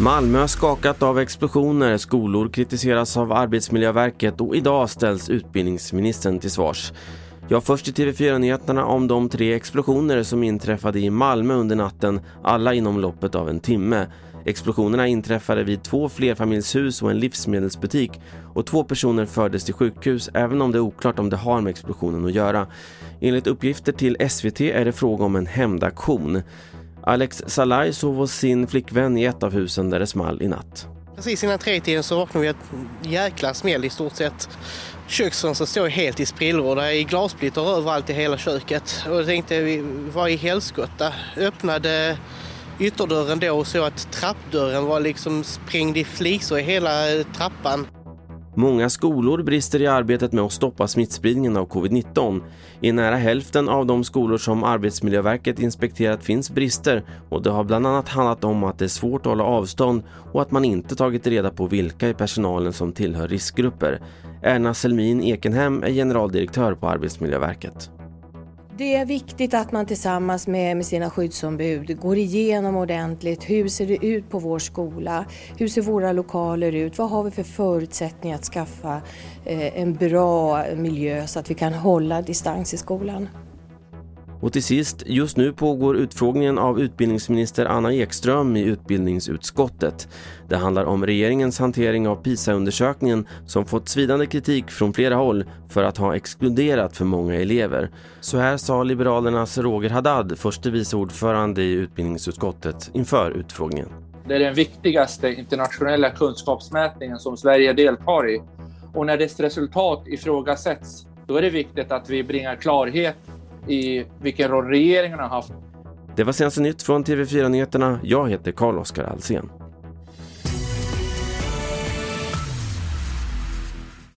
Malmö skakat av explosioner, skolor kritiseras av Arbetsmiljöverket och idag ställs utbildningsministern till svars. Jag först i TV4-nyheterna om de tre explosioner som inträffade i Malmö under natten, alla inom loppet av en timme. Explosionerna inträffade vid två flerfamiljshus och en livsmedelsbutik och två personer fördes till sjukhus även om det är oklart om det har med explosionen att göra. Enligt uppgifter till SVT är det fråga om en hämndaktion. Alex Salai sov hos sin flickvän i ett av husen där det small i natt. Precis innan tretiden så vaknade vi ett jäkla smäll i stort sett. Köksfönstret står helt i spillror. Det är glassplitter överallt i hela köket. Och jag tänkte, vad i helskotta? Öppnade ytterdörren då och såg att trappdörren var liksom sprängd i flisor i hela eh, trappan. Många skolor brister i arbetet med att stoppa smittspridningen av covid-19. I nära hälften av de skolor som Arbetsmiljöverket inspekterat finns brister och det har bland annat handlat om att det är svårt att hålla avstånd och att man inte tagit reda på vilka i personalen som tillhör riskgrupper. Erna Selmin Ekenhem är generaldirektör på Arbetsmiljöverket. Det är viktigt att man tillsammans med, med sina skyddsombud går igenom ordentligt. Hur ser det ut på vår skola? Hur ser våra lokaler ut? Vad har vi för förutsättningar att skaffa eh, en bra miljö så att vi kan hålla distans i skolan? Och till sist, just nu pågår utfrågningen av utbildningsminister Anna Ekström i utbildningsutskottet. Det handlar om regeringens hantering av PISA-undersökningen som fått svidande kritik från flera håll för att ha exkluderat för många elever. Så här sa Liberalernas Roger Haddad, förste vice ordförande i utbildningsutskottet, inför utfrågningen. Det är den viktigaste internationella kunskapsmätningen som Sverige deltar i. Och när dess resultat ifrågasätts, då är det viktigt att vi bringar klarhet i vilken roll regeringen har haft. Det var senaste nytt från TV4 Nyheterna. Jag heter Carl-Oskar Alsen.